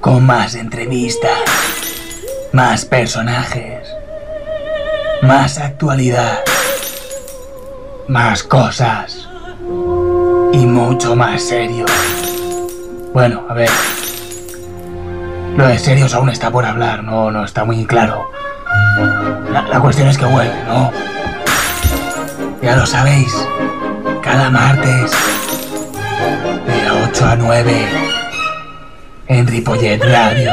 Con más entrevistas, más personajes, más actualidad, más cosas y mucho más serio. Bueno, a ver. Lo de serios aún está por hablar, no, no está muy claro. La, la cuestión es que vuelve, ¿no? Ya lo sabéis. Cada martes. De 8 a 9. En Ripollet Radio.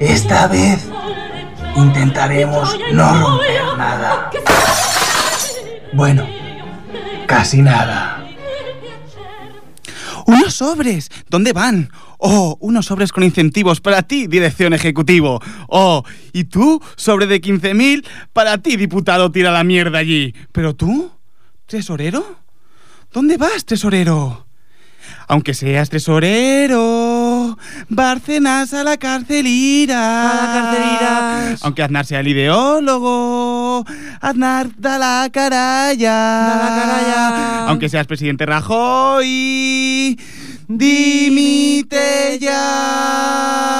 Esta vez intentaremos no romper nada. Bueno, casi nada. ¡Unos sobres! ¿Dónde van? Oh, unos sobres con incentivos para ti, dirección ejecutivo. Oh, y tú, sobre de 15.000 para ti, diputado, tira la mierda allí. Pero tú, tesorero? ¿Dónde vas, tesorero? Aunque seas tesorero, Bárcenas a la carcelira. A la carcelira. Aunque Aznar sea el ideólogo, Aznar da la caralla. Da la caralla. Aunque seas presidente Rajoy, dimite ya.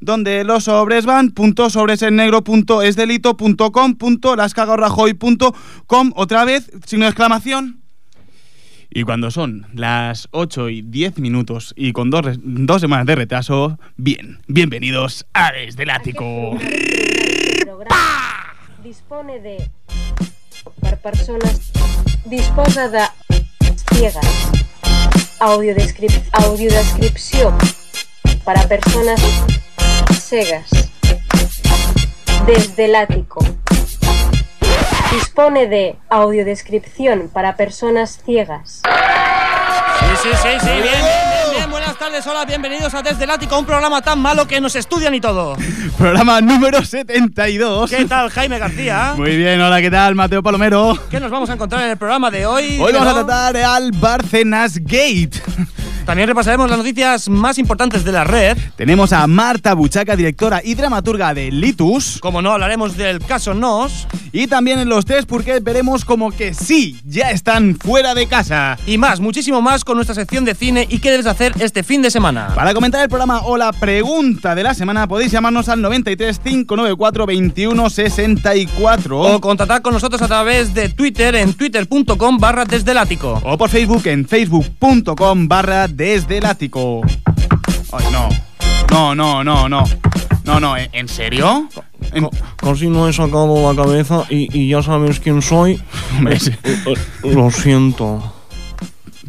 Donde los sobres van, punto sobres en negro, punto es delito, punto com, punto las Rajoy, punto com, otra vez, signo de exclamación. Y cuando son las 8 y 10 minutos y con dos, dos semanas de retraso, bien, bienvenidos a Desde el Ático. programa dispone de per persones disposa de ciegas audiodescrip audiodescripció per a persones cegas desde el ático dispone de audiodescripción para personas ciegas Sí, sí, sí, sí. Bien, bien, bien, bien. Buenas tardes, hola, bienvenidos a Desde el Ático, un programa tan malo que nos estudian y todo. Programa número 72. ¿Qué tal, Jaime García? Muy bien, hola, ¿qué tal? Mateo Palomero. ¿Qué nos vamos a encontrar en el programa de hoy? Hoy vamos a tratar al Barcenas Gate. También repasaremos las noticias más importantes de la red. Tenemos a Marta Buchaca, directora y dramaturga de Litus. Como no, hablaremos del caso Nos. Y también en los test porque veremos como que sí, ya están fuera de casa. Y más, muchísimo más con nuestra sección de cine y qué debes hacer este fin de semana. Para comentar el programa o la pregunta de la semana podéis llamarnos al 93 594 21 64 O contactar con nosotros a través de Twitter en twitter.com barra desde el ático. o por Facebook en facebook.com barra desde el ático. Ay, no. No, no, no, no. No, no, ¿en en serio? En- Casi no he sacado la cabeza y, y ya sabes quién soy. Eh, eh, Lo siento.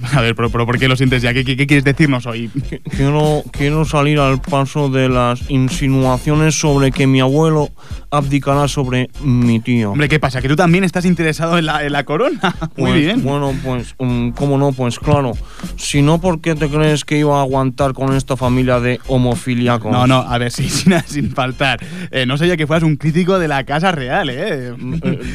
A ver, pero, pero ¿por qué lo sientes ya? ¿Qué, qué- qué quieres decirnos hoy? Qu- Quiero, quiero salir al paso de las insinuaciones sobre que mi abuelo abdicará sobre mi tío. Hombre, ¿qué pasa? ¿Que tú también estás interesado en la, en la corona? Muy Pues, bien. Bueno, pues, mm, ¿cómo no? Pues claro. Si no, ¿por qué te crees que iba a aguantar con esta familia de homofiliacos? No, no, a ver, sí, sin, sin faltar. Eh, no sabía que fueras un crítico de la Casa Real, ¿eh? Eh,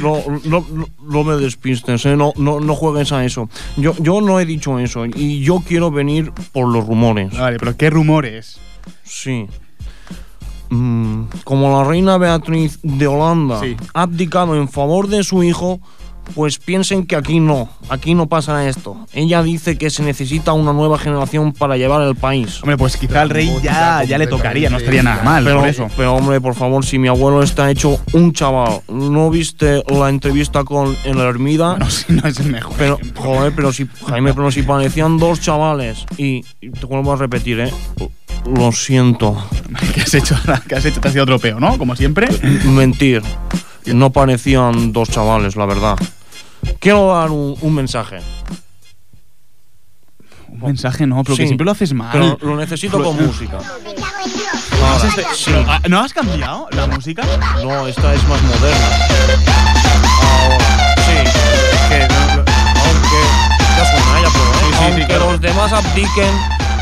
no, no, no- no me despistes, ¿eh? no, no, no juegues a eso. Yo, yo no he dicho eso y yo quiero venir por los rumores. Vale, pero ¿qué rumores? Sí. Mm, como la reina Beatriz de Holanda Sí. ha abdicado en favor de su hijo, pues piensen que aquí no, aquí no pasa esto. Ella dice que se necesita una nueva generación para llevar el país. Hombre, pues quizá al rey ya, ya le tocaría, no estaría nada mal Pero, por eso. pero hombre, por favor, si mi abuelo está hecho un chaval, ¿no viste la entrevista con el Hermida? No, si no es el mejor. Pero, joder, pero si, Jaime, pero si parecían dos chavales. Y, y te vuelvo a repetir, ¿eh? Lo siento. ¿Qué has hecho? ¿Qué has hecho? Te has ido otro peo, ¿no? Como siempre. Mentir. No parecían dos chavales, la verdad. Quiero dar un, un mensaje. Un mensaje no, pero que Sí, siempre lo haces mal. Pero lo necesito con música. Ahora, sí. Pero, ah, ¿No has cambiado la música? No, esta es más moderna. Ahora, sí. Que, aunque. Ya suena, ya puedo, ¿eh? Sí, sí, sí, aunque claro. los demás abdiquen,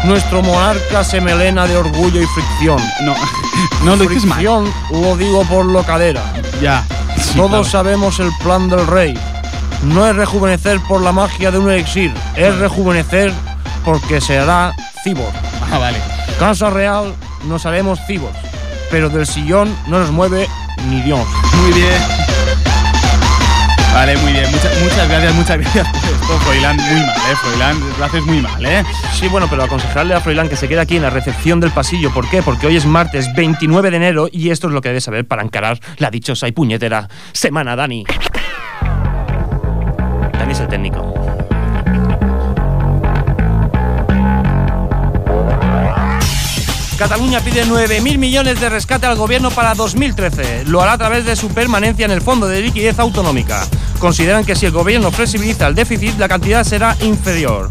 nuestro monarca se melena de orgullo y fricción. No, no lo dices mal. Fricción lo digo por locadera. Ya. Sí, Todos claro. sabemos el plan del rey. No es rejuvenecer por la magia de un elixir, es rejuvenecer porque será cibor. Ah, vale. Casa real nos haremos cibos, pero del sillón no nos mueve ni Dios. Muy bien. Vale, muy bien. Muchas, muchas gracias, muchas gracias Froilán. Muy mal, ¿eh? Froilán, lo haces muy mal, ¿eh? Sí, bueno, pero aconsejarle a Froilán que se quede aquí en la recepción del pasillo. ¿Por qué? Porque hoy es martes 29 de enero y esto es lo que debe saber para encarar la dichosa y puñetera semana, Dani. Dani es el técnico. Cataluña pide 9.000 millones de rescate al gobierno para 2013. Lo hará a través de su permanencia en el Fondo de Liquidez Autonómica. Consideran que si el gobierno flexibiliza el déficit, la cantidad será inferior.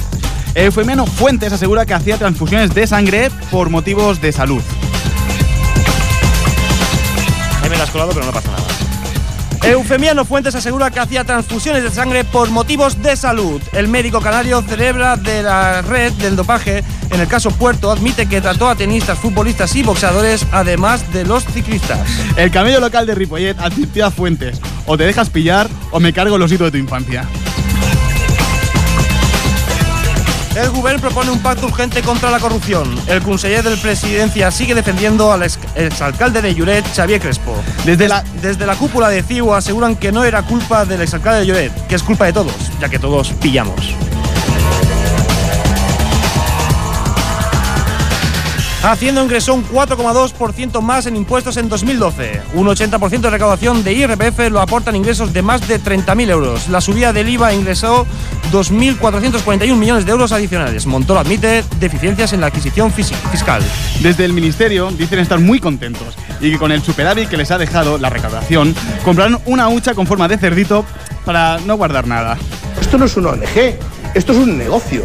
Eufemiano Fuentes asegura que hacía transfusiones de sangre por motivos de salud. Ahí me la has colado, pero no pasa nada. Eufemiano Fuentes asegura que hacía transfusiones de sangre por motivos de salud. El médico canario celebra de la red del dopaje. En el caso Puerto admite que trató a tenistas, futbolistas y boxeadores, además de los ciclistas. El camello local de Ripollet advirtió a Fuentes: o te dejas pillar o me cargo los hitos de tu infancia. El Gobierno propone un pacto urgente contra la corrupción. El conseller del Presidencia sigue defendiendo al ex- exalcalde de Lloret, Xavier Crespo. Desde la, Desde la cúpula de CIU aseguran que no era culpa del exalcalde de Lloret, que es culpa de todos, ya que todos pillamos. Hacienda ingresó un 4,2% más en impuestos en 2012. Un 80% de recaudación de IRPF lo aportan ingresos de más de 30.000 euros. La subida del IVA ingresó 2.441 millones de euros adicionales. Montoro admite deficiencias en la adquisición fiscal. desde el ministerio dicen estar muy contentos y que con el superávit que les ha dejado la recaudación compraron una hucha con forma de cerdito para no guardar nada. Esto no es una ONG, esto es un negocio.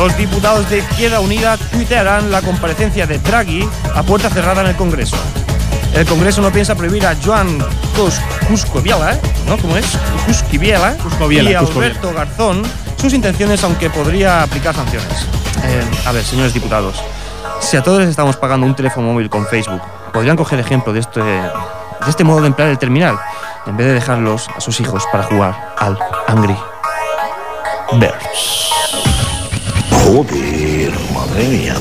Dos diputados de Izquierda Unida tuitearán la comparecencia de Draghi a puerta cerrada en el Congreso. El Congreso no piensa prohibir a Joan Cus Cuscoviela, ¿eh? ¿no? ¿Cómo es? Cuscoviela, y a. Alberto Garzón sus intenciones, aunque podría aplicar sanciones. Eh, a ver, señores diputados, si a todos les estamos pagando un teléfono móvil con Facebook, podrían coger ejemplo de este, de este modo de emplear el terminal, en vez de dejarlos a sus hijos para jugar al Angry Birds. Joder, madre mía.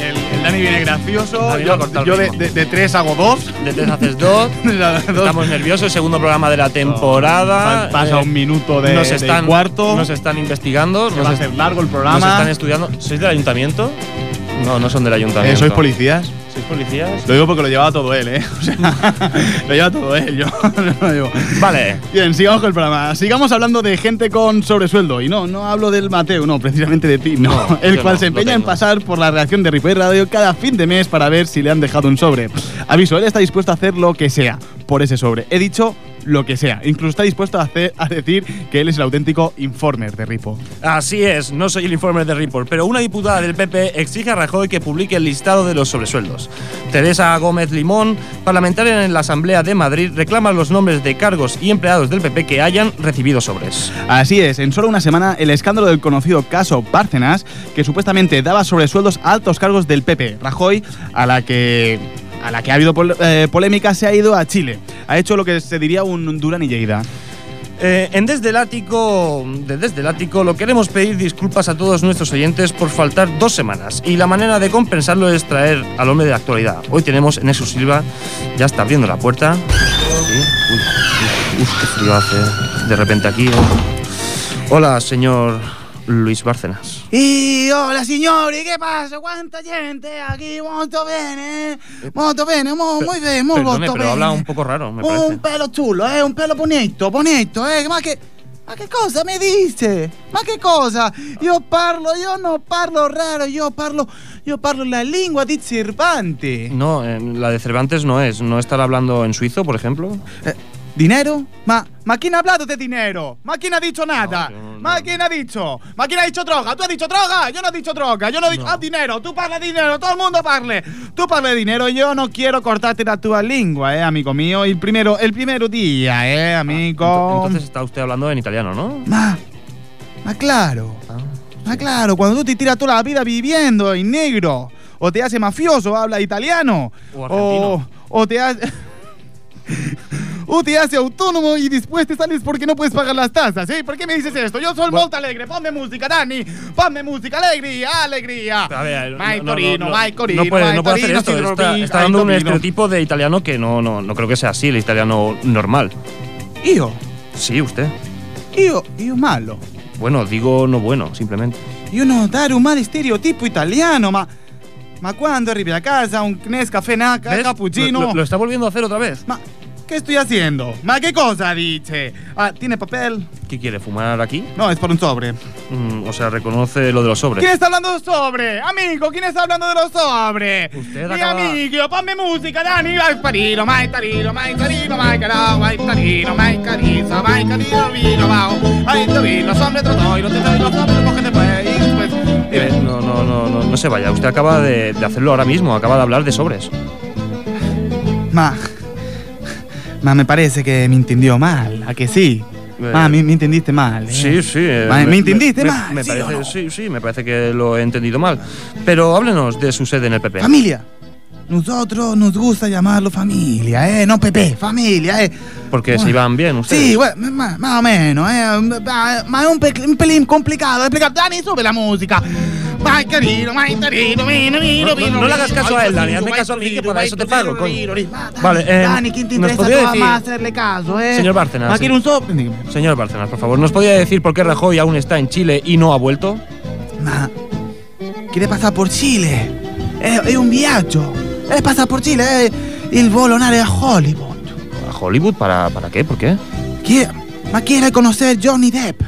El, Dani viene gracioso, yo, de, tres hago dos. De tres haces dos. Estamos nerviosos, segundo programa de la temporada. Pa- pasa Eh, un minuto de, nos cuarto. Nos están investigando. Se Nos, va a est- hacer largo el nos programa. están estudiando. ¿Sois del ayuntamiento? No, no son del Eh, ayuntamiento. ¿Sois policías? ¿Sois policías? Lo digo porque lo llevaba todo él, ¿eh? O sea, lo lleva todo él, yo no lo llevo. Vale. Bien, sigamos con el programa. Sigamos hablando de gente con sobresueldo. Y no, no hablo del Mateo, no, precisamente de ti, no. No, el cual no, se empeña en pasar por la reacción de Ripoll Radio cada fin de mes para ver si le han dejado un sobre. Aviso, él está dispuesto a hacer lo que sea por ese sobre. He dicho lo que sea. Incluso está dispuesto a, hacer, a decir que él es el auténtico informer de Ripo. Así es, no soy el informe de Report, pero una diputada del PP exige a Rajoy que publique el listado de los sobresueldos. Teresa Gómez Limón, parlamentaria en la Asamblea de Madrid, reclama los nombres de cargos y empleados del PP que hayan recibido sobres. Así es, en solo una semana el escándalo del conocido caso Bárcenas, que supuestamente daba sobresueldos a altos cargos del PP. Rajoy, a la que a la que ha habido eh, polémica, se ha ido a Chile. Ha hecho lo que se diría un Durán y. Eh, en Desde el Ático, de Desde el Ático, lo queremos pedir disculpas a todos nuestros oyentes por faltar dos semanas. Y la manera de compensarlo es traer al hombre de la actualidad. Hoy tenemos en Silva, ya está abriendo la puerta. Uy, qué frío hace de repente aquí. Hola, señor Luis Bárcenas. Y hola signori, ¿qué pasa? ¿Cuánta gente aquí? Molto bene, molto bene, mo- muy bien, muy Perdone, molto pero bene. habla un poco raro, me parece. Un pelo chulo, eh, un pelo bonito, bonito, eh, ma che... Ma che cosa mi dice? Ma che cosa? Io parlo, io non parlo raro, io parlo, io parlo la lingua di Cervantes. No, eh, la de Cervantes no es. ¿No estará hablando en suizo, por ejemplo? Eh, ¿Dinero? Ma, ma quién ha hablado de dinero? ¿Ma quién ha dicho nada? No, yo no- ¿Ma quién ha dicho? ¿Ma quién ha dicho droga? ¿Tú has dicho droga? Yo no he dicho droga, yo no he dicho... Ah, dinero, tú parla de dinero, todo el mundo parle. Tú parla de dinero, yo no quiero cortarte la tua lingua, eh, amigo mío. El primero, el primero día, eh, amigo. Ento- Entonces está usted hablando en italiano, ¿no? Ma, ma claro, Ah. ma claro, cuando tú te tiras toda la vida viviendo en negro, o te hace mafioso, habla italiano, O argentino. o, o te hace... te hace autónomo y después te sales porque no puedes pagar las tasas, ¿eh? ¿Por qué me dices esto? Yo soy molto alegre, ponme música, Dani, ponme música, alegría, alegría. A ver, Mai no, no, Torino, no, Mai no Torino, puede, no puede hacer esto. Está, está dando un estereotipo de italiano que no, no, no creo que sea así, el italiano normal. Io, Sí, usted. io, io malo. Bueno, digo no bueno, simplemente. Io non dare un male stereotipo italiano, ma... Ma quando arrivi a casa un Nescafé Naca, ¿Ves? cappuccino... Lo, lo- lo está volviendo a hacer otra vez. Ma che estoy haciendo? Ma che cosa dice? Ah, ¿tiene papel? ¿Qué quiere? ¿Fumar aquí? No, es por un sobre. Mm, o sea, reconoce lo de los sobres. ¿Quién está hablando de sobre? Amigo, ¿quién está hablando de los sobres? Usted Mi acaba- amigo, ponme música, Dani, vai tarino, mai tarino, mai tarino, mai carao, vai tarino, mai cariza, mai carino, vino, bao. Ahí te vi, los hombres trotoy, los hombres, porque te puede ir después. Eh, no, no, no, no, no se vaya. Usted acaba de, de hacerlo ahora mismo. Acaba de hablar de sobres. Ma... Ma me parece que me entendió mal, ¿a que sí? Eh, Ma, me, me entendiste mal. ¿eh? Sí, sí. eh, Ma, ¿Me, entendiste me- mal? Me ¿sí parece, no? sí, sí, me parece que lo he entendido mal. Pero háblenos de su sede en el PP. Familia. Nosotros nos gusta llamarlo familia, ¿eh? No Pepe, familia, ¿eh? Porque se Bueno. iban bien ustedes. Sí, bueno, más, más o menos, ¿eh? È un, un pelín complicado de explicar. Dani, sube la música. No, no, le hagas caso a él, Dani, hazme caso a mí, que para eso te pago, coño. Vale, eh, Dani, ¿quién te ¿nos interesa decir- más hacerle caso, eh? Señor Bárcenas, quiere un. Señor Bárcenas, por favor, ¿nos podría decir por qué Rajoy aún está en Chile y no ha vuelto? Ma quiere passare por Cile? È, è un viaggio. È passare por Cile, è il volo andare a Hollywood. ¿A Hollywood? ¿Para, ¿Para qué? ¿Por qué? Ma quiere conoscere Johnny Depp.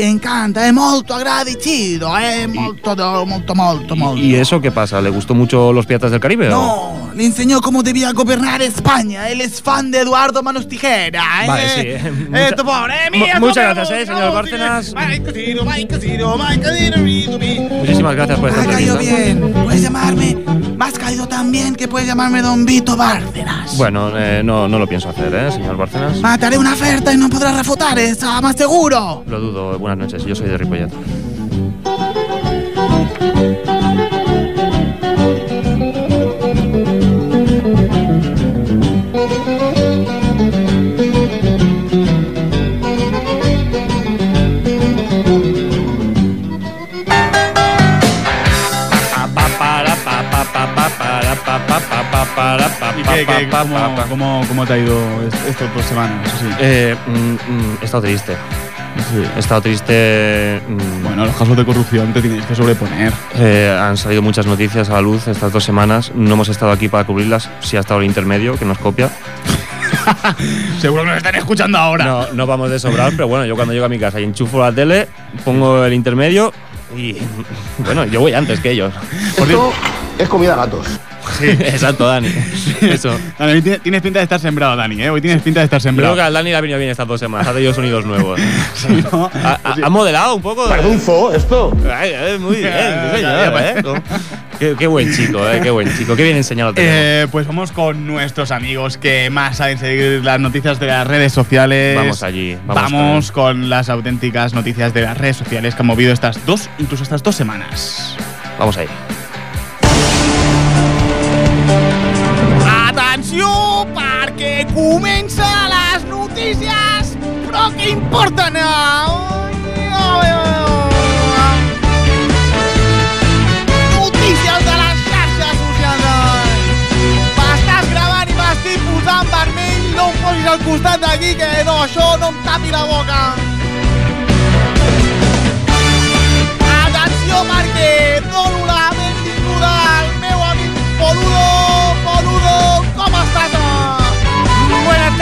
Encanta, è molto agradecido, è molto, molto, molto, molto. ¿Y eso qué pasa? ¿Le gustó mucho Los Piratas del Caribe? o- No, le enseñó cómo debía gobernar España. Él es fan de Eduardo Manos Tijera. ¿eh? Vale, sí. Eh, Mucha- pobre, eh, mía, muchas gracias, eh, señor. Bárcenas. Muchísimas gracias por esta Me ha caído entrevista. bien. Puedes llamarme. Me has caído tan bien que puedes llamarme Don Vito Bárcenas. Bueno, eh, no, no lo pienso hacer, ¿eh, señor Bárcenas? Mataré una oferta y no podrás refutar, está más seguro. Lo dudo. Buenas noches, yo soy de Ripollet. ¿Y qué, qué, cómo, cómo, cómo te ha ido est- estas dos semanas? Eso sí. Eh, mm, mm, he estado triste. He estado triste. mm, Bueno, los casos de corrupción te tienes que sobreponer. eh, han salido muchas noticias a la luz estas dos semanas. No hemos estado aquí para cubrirlas. Sí ha estado el intermedio, que nos copia. Seguro que nos están escuchando ahora. No, no vamos de sobrar, pero bueno, yo cuando llego a mi casa y enchufo la tele, pongo el intermedio y. Bueno, yo voy antes que ellos. Esto es comida a gatos. Exacto, Dani. Eso. Dani, tienes- pinta de estar sembrado, Dani, ¿eh? Hoy tienes pinta de estar Creo sembrado. que al Dani le ha venido bien estas dos semanas. Ha tenido sonidos nuevos. Sí, ¿no? Ha, ha- ha modelado un poco. Zoo esto. Ay, muy bien, sí, Ya, señor, ¿eh? Qué, qué buen chico, ¿eh? Qué buen chico. Qué bien enseñado. Eh, pues vamos con nuestros amigos que más saben seguir las noticias de las redes sociales. Vamos allí. Vamos, Vamos, con las auténticas noticias de las redes sociales que han movido estas dos, incluso estas dos semanas. Vamos ahí. Atenció, perquè comença les notícies, però que importen. Notícies de les xarxes socials. M'estàs gravant i m'estic posant vermell, no em posis al costat d'aquí, que no, això no em tapi la boca. Atenció perquè dono la benvinguda al meu amic. Poludo,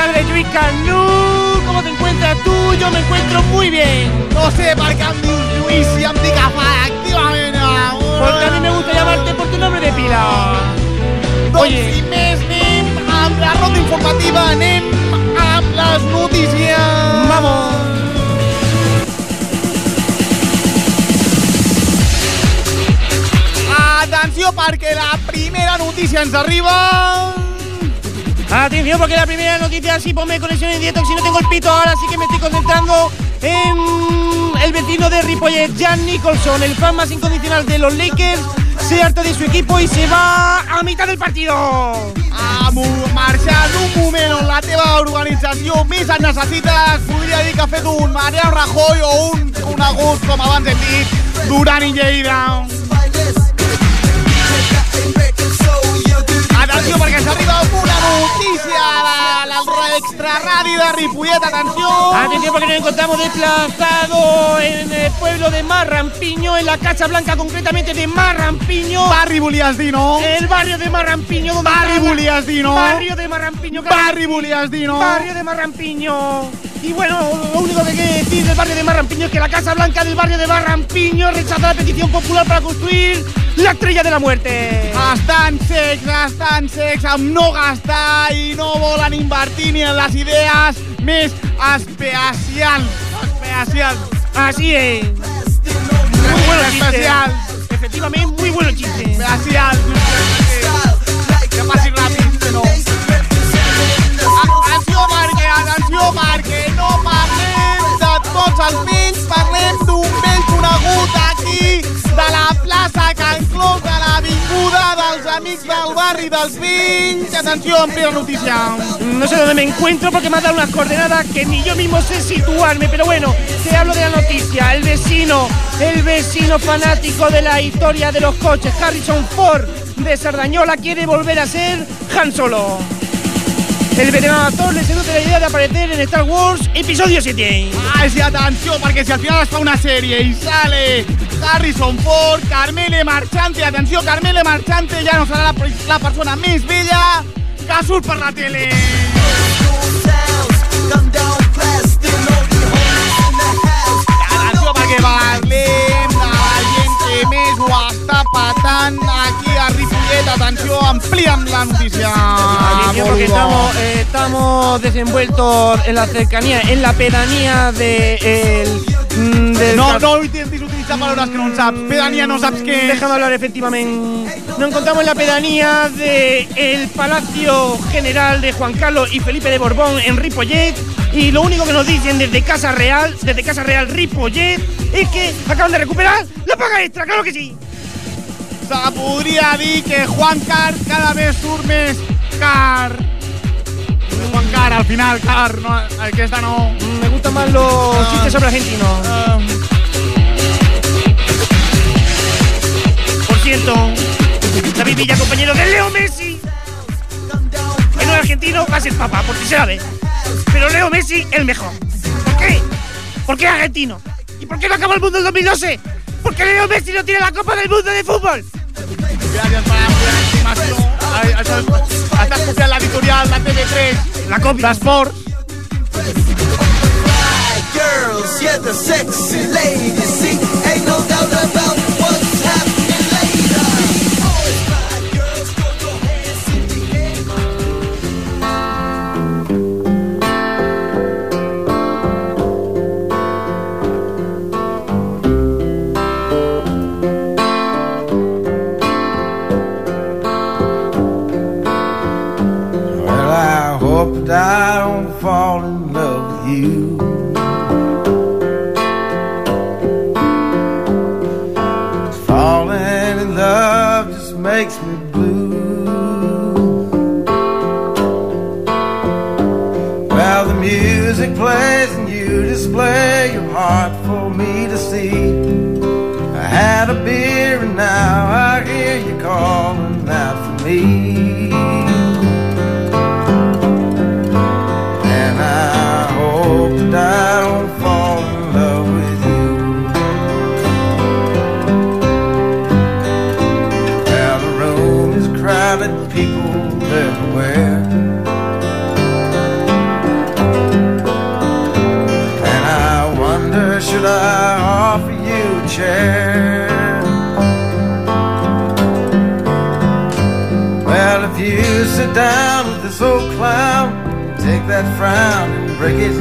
tardes, Luis Canú. ¿Cómo te encuentras tú? Yo me encuentro muy bien. No sé Lluís si em dic efectivament. Porque a mí me gusta llamarte por tu nombre de pila. Oye. més anem amb la ronda informativa, anem amb les notícies. Vamos. Atenció perquè la primera notícia ens arriba... Atención porque la primera noticia sí ponme conexión en directo si no tengo el pito ahora sí que me estoy concentrando en el vecino de Ripollet, Jan Nicholson, el fan más incondicional de los Lakers, se harta de su equipo y se va a mitad del partido. Ah, mu- marxant un moment la teva organització més et necessites, podria dir que ha fet un Mariano Rajoy o un conegut, com abans hem Duran i Lleida. Atenció, perquè s'arriba una notícia de la extraradi de Ripollet, atenció! Atención porque nos encontramos desplazados en el pueblo de Marrampiño, en la Casa Blanca concretamente de Marrampiño. Barri volies dir, no? El barrio de Marrampiño. Donde Barri volies dir, no? Barrio de Marrampiño. Barri volies dir, no? Barrio de Marrampiño. Y bueno, lo único que hay que decir del barrio de Marrampiño es que la Casa Blanca del barrio de Marrampiño rechaza la petición popular para construir la estrella de la muerte. Estan secs, estan secs amb no gastar i no volen invertir ni en les idees més especials. Especials. Así es. Muy bueno chiste. Especials. Efectivamente, muy bueno chiste. Especials. Que passi ràpid, que no. Atenció perquè amics del barri dels Vinys. Atenció, en plena notícia. No sé dónde me encuentro porque me ha dado unas coordenadas que ni yo mismo sé situarme, pero bueno, te hablo de la noticia. El vecino, el vecino fanático de la historia de los coches, Harrison Ford de Sardañola, quiere volver a ser Han Solo. El veterano actor le seduce la idea de aparecer en Star Wars Episodio 7. Ai, sí, atenció, perquè si al final es fa una sèrie i sale Harrison Ford, Carmele Marchante, atenció, Carmele Marchante ja no serà la, la persona més vella que surt per la tele. Atenció, perquè parlem de la gent que més ho està patant aquí a Ripollet. Atenció, ampliem la. Atención, porque estamos, eh, estamos desenvueltos en la cercanía, en la pedanía de el, mm, del No, car- no paraules que no saps. Pedania no saps què és. Déjame hablar efectivamente. Nos encontramos en la pedanía del Palacio General de Juan Carlos y Felipe de Borbón en Ripollet. Y lo único que nos dicen desde Casa Real, desde Casa Real Ripollet, es que acaban de recuperar la paga extra, claro que sí. Se podria dir que Juan Car cada vez surt més car. Juan Car, al final, car, no, aquesta no. Mm, Me gustan más los Ah. chistes sobre argentinos. Um, Compañero de Leo Messi. Que no es argentino, va a ser papá, porque se sabe. Pero Leo Messi, el mejor. ¿Por qué? Porque es argentino. ¿Y por qué no acabó el mundo en 2012? Porque Leo Messi no tiene la Copa del Mundo de Fútbol. gràcies per la copiant l'editorial de TV3. La copia. D'esports. girls, yeah, the sexy ladies. People everywhere. And I wonder, should I offer you a chair? Well, if you sit down with this old clown, take that frown and break it.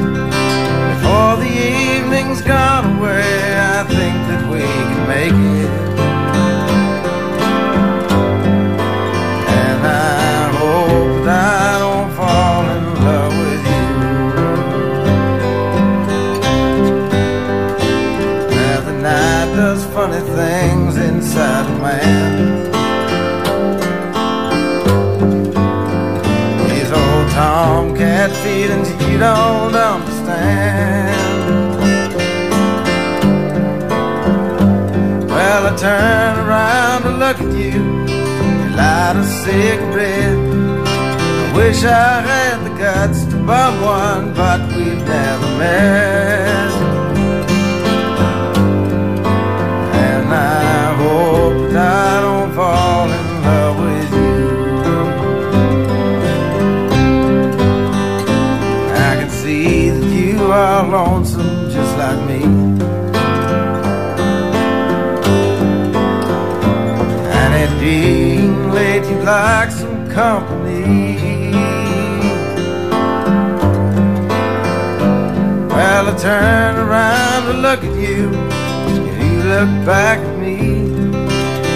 Before the evening's gone away, I think that we can make it. Had feelings you don't understand. Well, I turn around to look at you. You light a cigarette. I wish I had the guts to bum one, but we've never met. Are lonesome just like me. And it being late, you'd like some company. Well, I turn around to look at you, and you look back at me.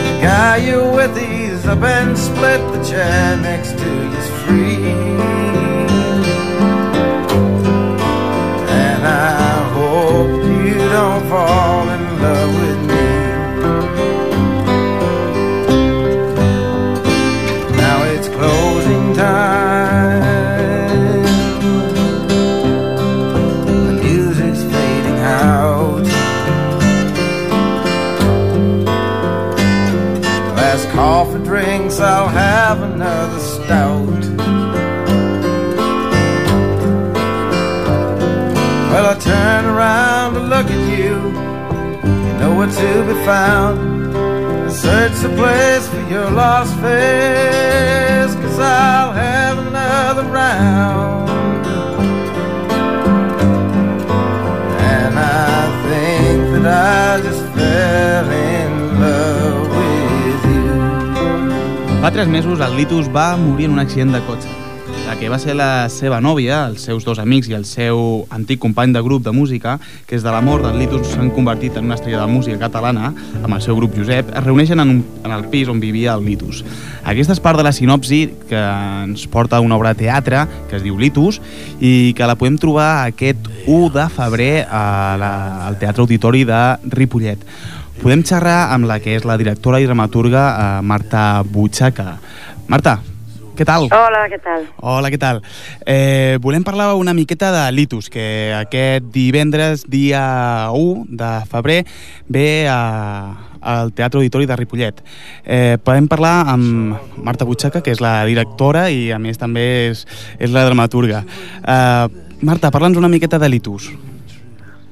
The guy you're with, he's up and split the chair next to you's free. Don't fall in love to be found. Search the place for your lost face, cause I'll have another round. And I think that I just fell in love with you. Fa tres mesos el Litus va morir en un accident de cotxe. Que va ser la seva nòvia, els seus dos amics i el seu antic company de grup de música, que és de l'amor del Litus s'han convertit en una estrella de música catalana, amb el seu grup Josep, es reuneixen en, un, en el pis on vivia el Litus. Aquesta és part de la sinopsi que ens porta una obra de teatre que es diu Litus i que la podem trobar aquest 1 de febrer a la, al Teatre Auditori de Ripollet. Podem xerrar amb la que és la directora i dramaturga eh, Marta Butxaca. Marta, què tal? Hola, què tal? Hola, què tal? Eh, volem parlar una miqueta de Litus, que aquest divendres, dia 1 de febrer, ve a, al Teatre Auditori de Ripollet. Eh, podem parlar amb Marta Butxaca, que és la directora i a més també és, és la dramaturga. Eh, Marta, parla'ns una miqueta de Litus.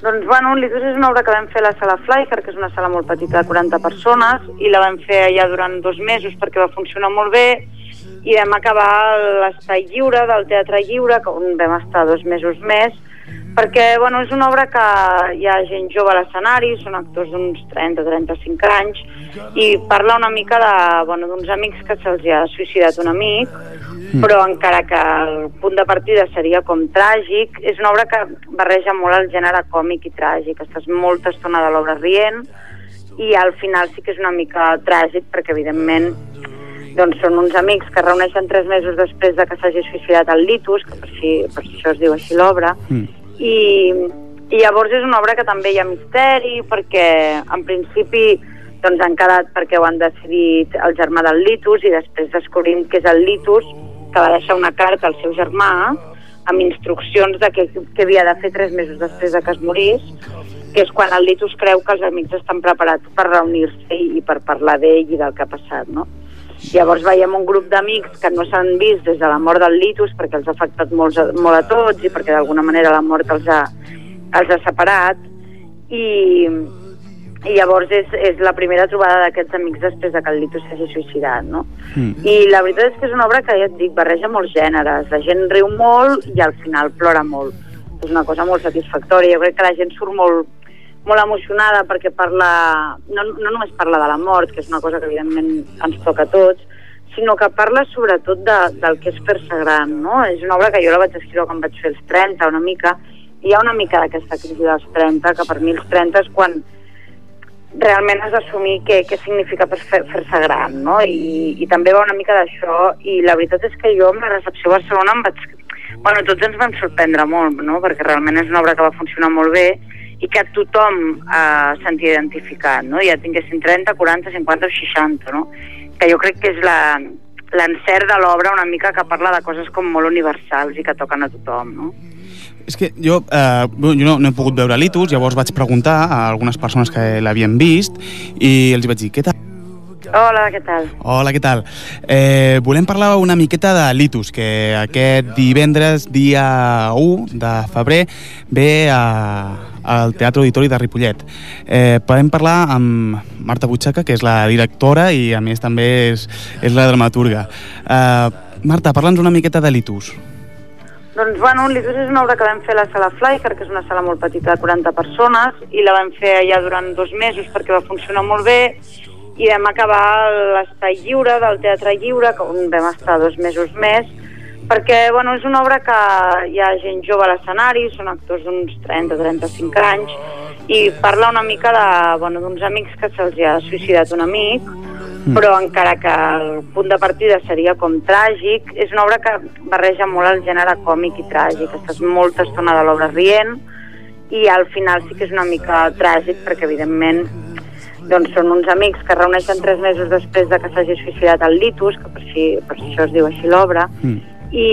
Doncs, bueno, l'Itus és una obra que vam fer a la sala Flyker, que és una sala molt petita de 40 persones, i la vam fer allà durant dos mesos perquè va funcionar molt bé, i vam acabar l'espai lliure del Teatre Lliure, on vam estar dos mesos més, perquè bueno, és una obra que hi ha gent jove a l'escenari, són actors d'uns 30-35 anys, i parla una mica de, bueno, d'uns amics que se'ls ha suïcidat un amic, però encara que el punt de partida seria com tràgic, és una obra que barreja molt el gènere còmic i tràgic. Estàs molta estona de l'obra rient i al final sí que és una mica tràgic perquè evidentment doncs són uns amics que es reuneixen tres mesos després de que s'hagi suïcidat el Litus, que per, si, per això es diu així l'obra, Mm. i, i llavors és una obra que també hi ha misteri perquè en principi doncs han quedat perquè ho han decidit el germà del Litus i després descobrim que és el Litus que va deixar una carta al seu germà amb instruccions de què, què havia de fer tres mesos després de que es morís que és quan el Litus creu que els amics estan preparats per reunir-se i, i per parlar d'ell i del que ha passat, no? Llavors veiem un grup d'amics que no s'han vist des de la mort del Litus perquè els ha afectat molt, a- molt a tots i perquè d'alguna manera la mort els ha, els ha separat i, i llavors és, és la primera trobada d'aquests amics després de que el Litus s'hagi suïcidat, no? Mm. I la veritat és que és una obra que, ja et dic, barreja molts gèneres. La gent riu molt i al final plora molt. És una cosa molt satisfactòria. Jo crec que la gent surt molt, molt emocionada perquè parla, no, no només parla de la mort, que és una cosa que evidentment ens toca a tots, sinó que parla sobretot de, del que és fer-se gran, no? És una obra que jo la vaig escriure quan vaig fer els 30, una mica, hi ha una mica d'aquesta crisi dels 30, que per mi els 30 és quan realment has d'assumir què, què significa fer-se gran, no? I, I també va una mica d'això, i la veritat és que jo amb la recepció a Barcelona em vaig... Bueno, tots ens vam sorprendre molt, no? Perquè realment és una obra que va funcionar molt bé i que tothom eh, sentia identificat, no? Ja tinguessin 30, 40, 50 o 60, no? Que jo crec que és la, l'encert de l'obra una mica que parla de coses com molt universals i que toquen a tothom, no? És que jo, eh, jo no, no he pogut veure l'Itus, llavors vaig preguntar a algunes persones que l'havien vist i els vaig dir, què tal? Hola, què tal? Hola, què tal? Eh, volem parlar una miqueta de l'Itus, que aquest divendres, dia 1 de febrer, ve a, al Teatre Auditori de Ripollet. Eh, podem parlar amb Marta Butxaca, que és la directora i a més també és, és la dramaturga. Eh, Marta, parla'ns una miqueta de l'Itus. Doncs, bueno, l'Itus és una obra que vam fer a la sala Flyker, que és una sala molt petita de 40 persones, i la vam fer allà durant dos mesos perquè va funcionar molt bé, i vam acabar l'Espai Lliure, del Teatre Lliure, que on vam estar dos mesos més, perquè bueno, és una obra que hi ha gent jove a l'escenari, són actors d'uns 30-35 anys, i parla una mica de, bueno, d'uns amics que se'ls ha suïcidat un amic, però encara que el punt de partida seria com tràgic, és una obra que barreja molt el gènere còmic i tràgic. Estàs molta estona de l'obra rient i al final sí que és una mica tràgic perquè evidentment doncs són uns amics que es reuneixen tres mesos després de que s'hagi suïcidat el Litus, que per, així, per això es diu així l'obra, Mm. i,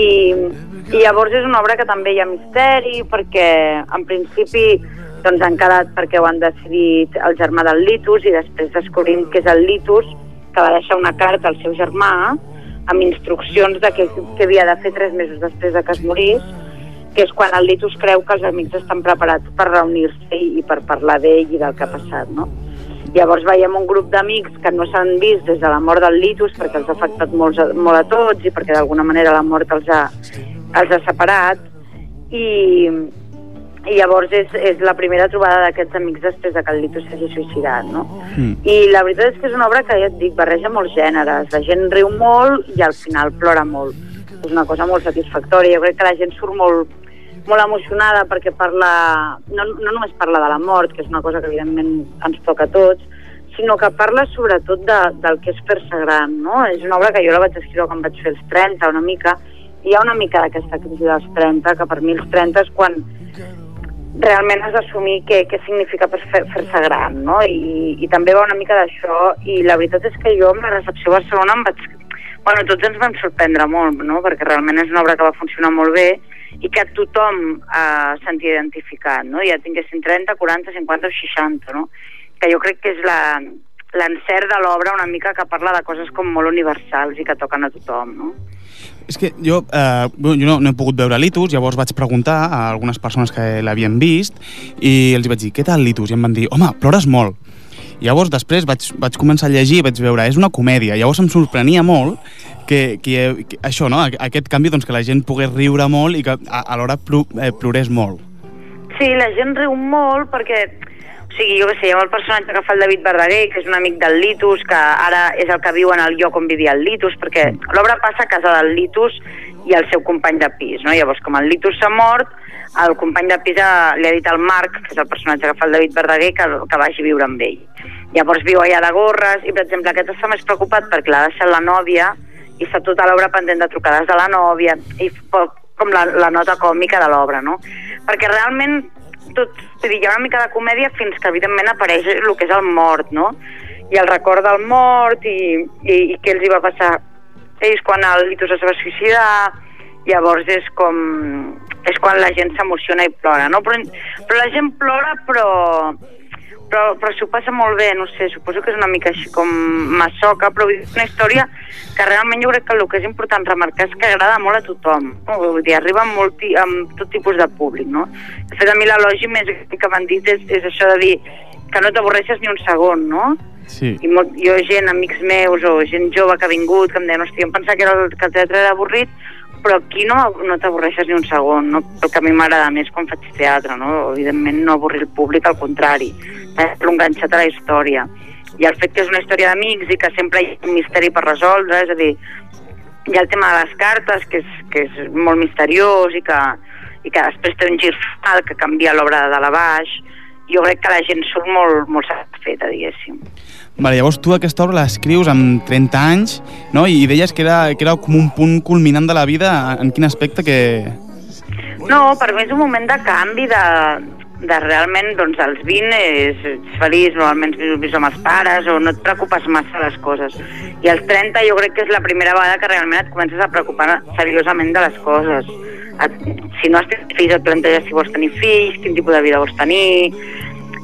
i llavors és una obra que també hi ha misteri perquè en principi doncs han quedat perquè ho han decidit el germà del Litus i després descobrim que és el Litus que va deixar una carta al seu germà amb instruccions de què, què havia de fer tres mesos després de que es morís que és quan el Litus creu que els amics estan preparats per reunir-se i, i per parlar d'ell i del que ha passat, no? Llavors veiem un grup d'amics que no s'han vist des de la mort del Litus perquè els ha afectat molt, molt a tots i perquè d'alguna manera la mort els ha, els ha separat i, i llavors és, és la primera trobada d'aquests amics després de que el Litus s'hagi suïcidat, no? Mm. I la veritat és que és una obra que, ja et dic, barreja molts gèneres. La gent riu molt i al final plora molt. És una cosa molt satisfactòria. Jo crec que la gent surt molt, molt emocionada perquè parla, no, no només parla de la mort, que és una cosa que evidentment ens toca a tots, sinó que parla sobretot de, del que és fer-se gran, no? És una obra que jo la vaig escriure quan vaig fer els 30, una mica, i hi ha una mica d'aquesta crisi dels 30, que per mi els 30 és quan realment has d'assumir què, què significa fer-se gran, no? I, I també va una mica d'això, i la veritat és que jo amb la recepció a Barcelona em vaig... Bueno, tots ens vam sorprendre molt, no? Perquè realment és una obra que va funcionar molt bé i que tothom eh, sentia identificat, no? Ja tinguessin 30, 40, 50 o 60, no? Que jo crec que és la l'encert de l'obra una mica que parla de coses com molt universals i que toquen a tothom, no? És que jo, eh, jo no, no he pogut veure l'Itus, llavors vaig preguntar a algunes persones que l'havien vist i els vaig dir, què tal l'Itus? I em van dir, home, plores molt. Llavors després vaig, vaig començar a llegir i vaig veure, és una comèdia. Llavors em sorprenia molt que, que, que això, no? aquest canvi, doncs, que la gent pogués riure molt i que a- alhora plu, eh, plorés molt. Sí, la gent riu molt perquè o sigui, jo què sé, hi ha el personatge que fa el David Verdaguer, que és un amic del Litus, que ara és el que viu en el lloc on vivia el Litus, perquè l'obra passa a casa del Litus i el seu company de pis, no? Llavors, com el Litus s'ha mort, el company de pis ha, li ha dit al Marc, que és el personatge que fa el David Verdaguer, que, que vagi a viure amb ell. Llavors viu allà de gorres, i per exemple aquest està més preocupat perquè l'ha deixat la nòvia i està tota l'obra pendent de trucades de la nòvia i com la, la nota còmica de l'obra, no? Perquè realment tot, vull dir, hi ha una mica de comèdia fins que evidentment apareix el que és el mort, no? I el record del mort i, i, i què els hi va passar ells quan el Litus es va suïcidar, llavors és com... és quan la gent s'emociona i plora, no? Però, però la gent plora però però, però s'ho passa molt bé, no sé, suposo que és una mica així com massoca, però és una història que realment jo crec que el que és important remarcar és que agrada molt a tothom, no? vull dir, arriba amb, molt, ti- amb tot tipus de públic, no? De fet, a mi l'elogi més que m'han dit és, és això de dir que no t'avorreixes ni un segon, no? Sí. I molt, jo, gent, amics meus o gent jove que ha vingut, que em deien, hòstia, em pensava que, era el, que el teatre era avorrit, però aquí no, no t'avorreixes ni un segon, no? El que a mi m'agrada més quan faig teatre, no? Evidentment no avorrir el públic, al contrari, és enganxat a la història. I el fet que és una història d'amics i que sempre hi ha un misteri per resoldre, és a dir, hi ha el tema de les cartes, que és, que és molt misteriós i que, i que després té un gir final que canvia l'obra de la baix. Jo crec que la gent surt molt, molt satisfeta, diguéssim. Vale, llavors tu aquesta obra l'escrius amb 30 anys, no? I deies que era, que era com un punt culminant de la vida. En quin aspecte que... No, per mi és un moment de canvi, de, de realment, doncs, als 20 és, ets feliç, normalment vius amb els pares o no et preocupes massa de les coses. I als 30 jo crec que és la primera vegada que realment et comences a preocupar seriosament de les coses. Si no has tingut fills et planteges si vols tenir fills, quin tipus de vida vols tenir,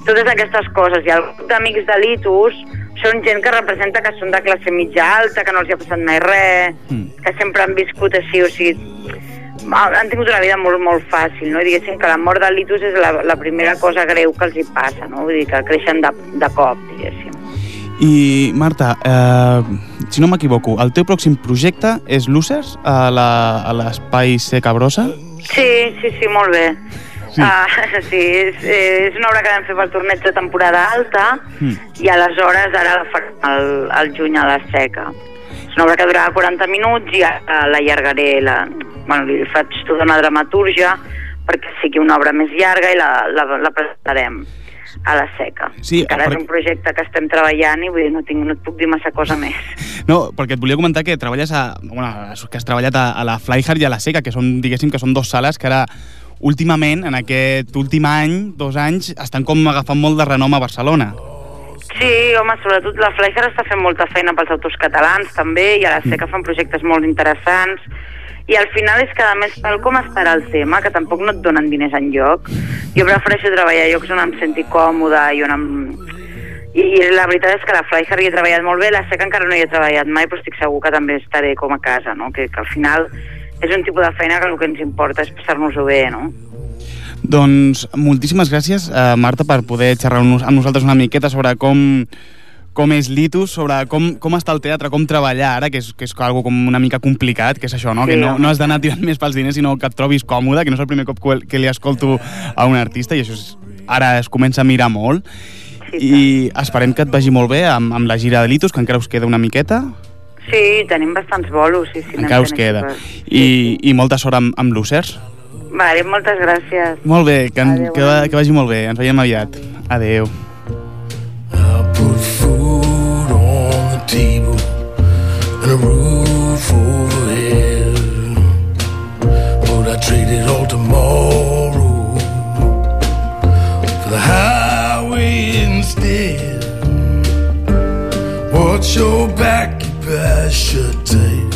totes aquestes coses. I el grup d'amics de l'Itus són gent que representa que són de classe mitja alta, que no els hi ha passat mai res, que sempre han viscut així, o sigui, han tingut una vida molt, molt fàcil, no? I diguéssim que la mort de l'Itus és la, la primera cosa greu que els hi passa, no? Vull dir que creixen de, de cop, diguéssim. I, Marta, eh, si no m'equivoco, el teu pròxim projecte és Losers a la- a l'espai C Cabrosa? Sí, sí, sí, molt bé. Sí, uh, sí és, és una obra que vam fer pel torneig de temporada alta Mm. i aleshores ara la farem al, al juny a la seca. És una obra que durava 40 minuts i ara l'allargaré, la, bueno, li faig tota una dramatúrgia perquè sigui una obra més llarga i la, la, la presentarem a la seca. Sí, Encara per- és un projecte que estem treballant i vull dir, no, tinc, no et puc dir massa cosa més. No, perquè et volia comentar que treballes a, bueno, que has treballat a, a la Flyhard i a la Seca, que són, diguéssim, que són dos sales que ara últimament, en aquest últim any, dos anys, estan com agafant molt de renom a Barcelona. Sí, home, sobretot la Fleischer està fent molta feina pels autors catalans també i a la SECA fan projectes molt interessants i al final és que a més tal com estarà el tema, que tampoc no et donen diners en lloc, jo prefereixo treballar a llocs on em senti còmode i on em... I, i la veritat és que la Fleischer hi he treballat molt bé, la SECA encara no hi he treballat mai, però estic segur que també estaré com a casa, no? Que, que al final és un tipus de feina que el que ens importa és passar-nos-ho bé, no? Doncs moltíssimes gràcies, eh, Marta, per poder xerrar nos- amb nosaltres una miqueta sobre com, com és l'ITUS, sobre com, com està el teatre, com treballar ara, que és, que és algo com una mica complicat, que és això, no? Sí, que no, no has d'anar tirant més pels diners, sinó que et trobis còmode, que no és el primer cop que, li escolto a un artista, i això és, ara es comença a mirar molt. I esperem que et vagi molt bé amb, amb la gira de l'ITUS, que encara us queda una miqueta. Sí, tenim bastants bolos, sí, sí. encara us queda. així coses. I, I molta sort amb, amb l'Ucers. Vale, moltes gràcies. Molt bé, que, Adéu, que, que vagi molt bé. Ens veiem aviat. Adeu. food table and a roof overhead. But I traded all tomorrow for the highway instead. Watch your back, shut tight.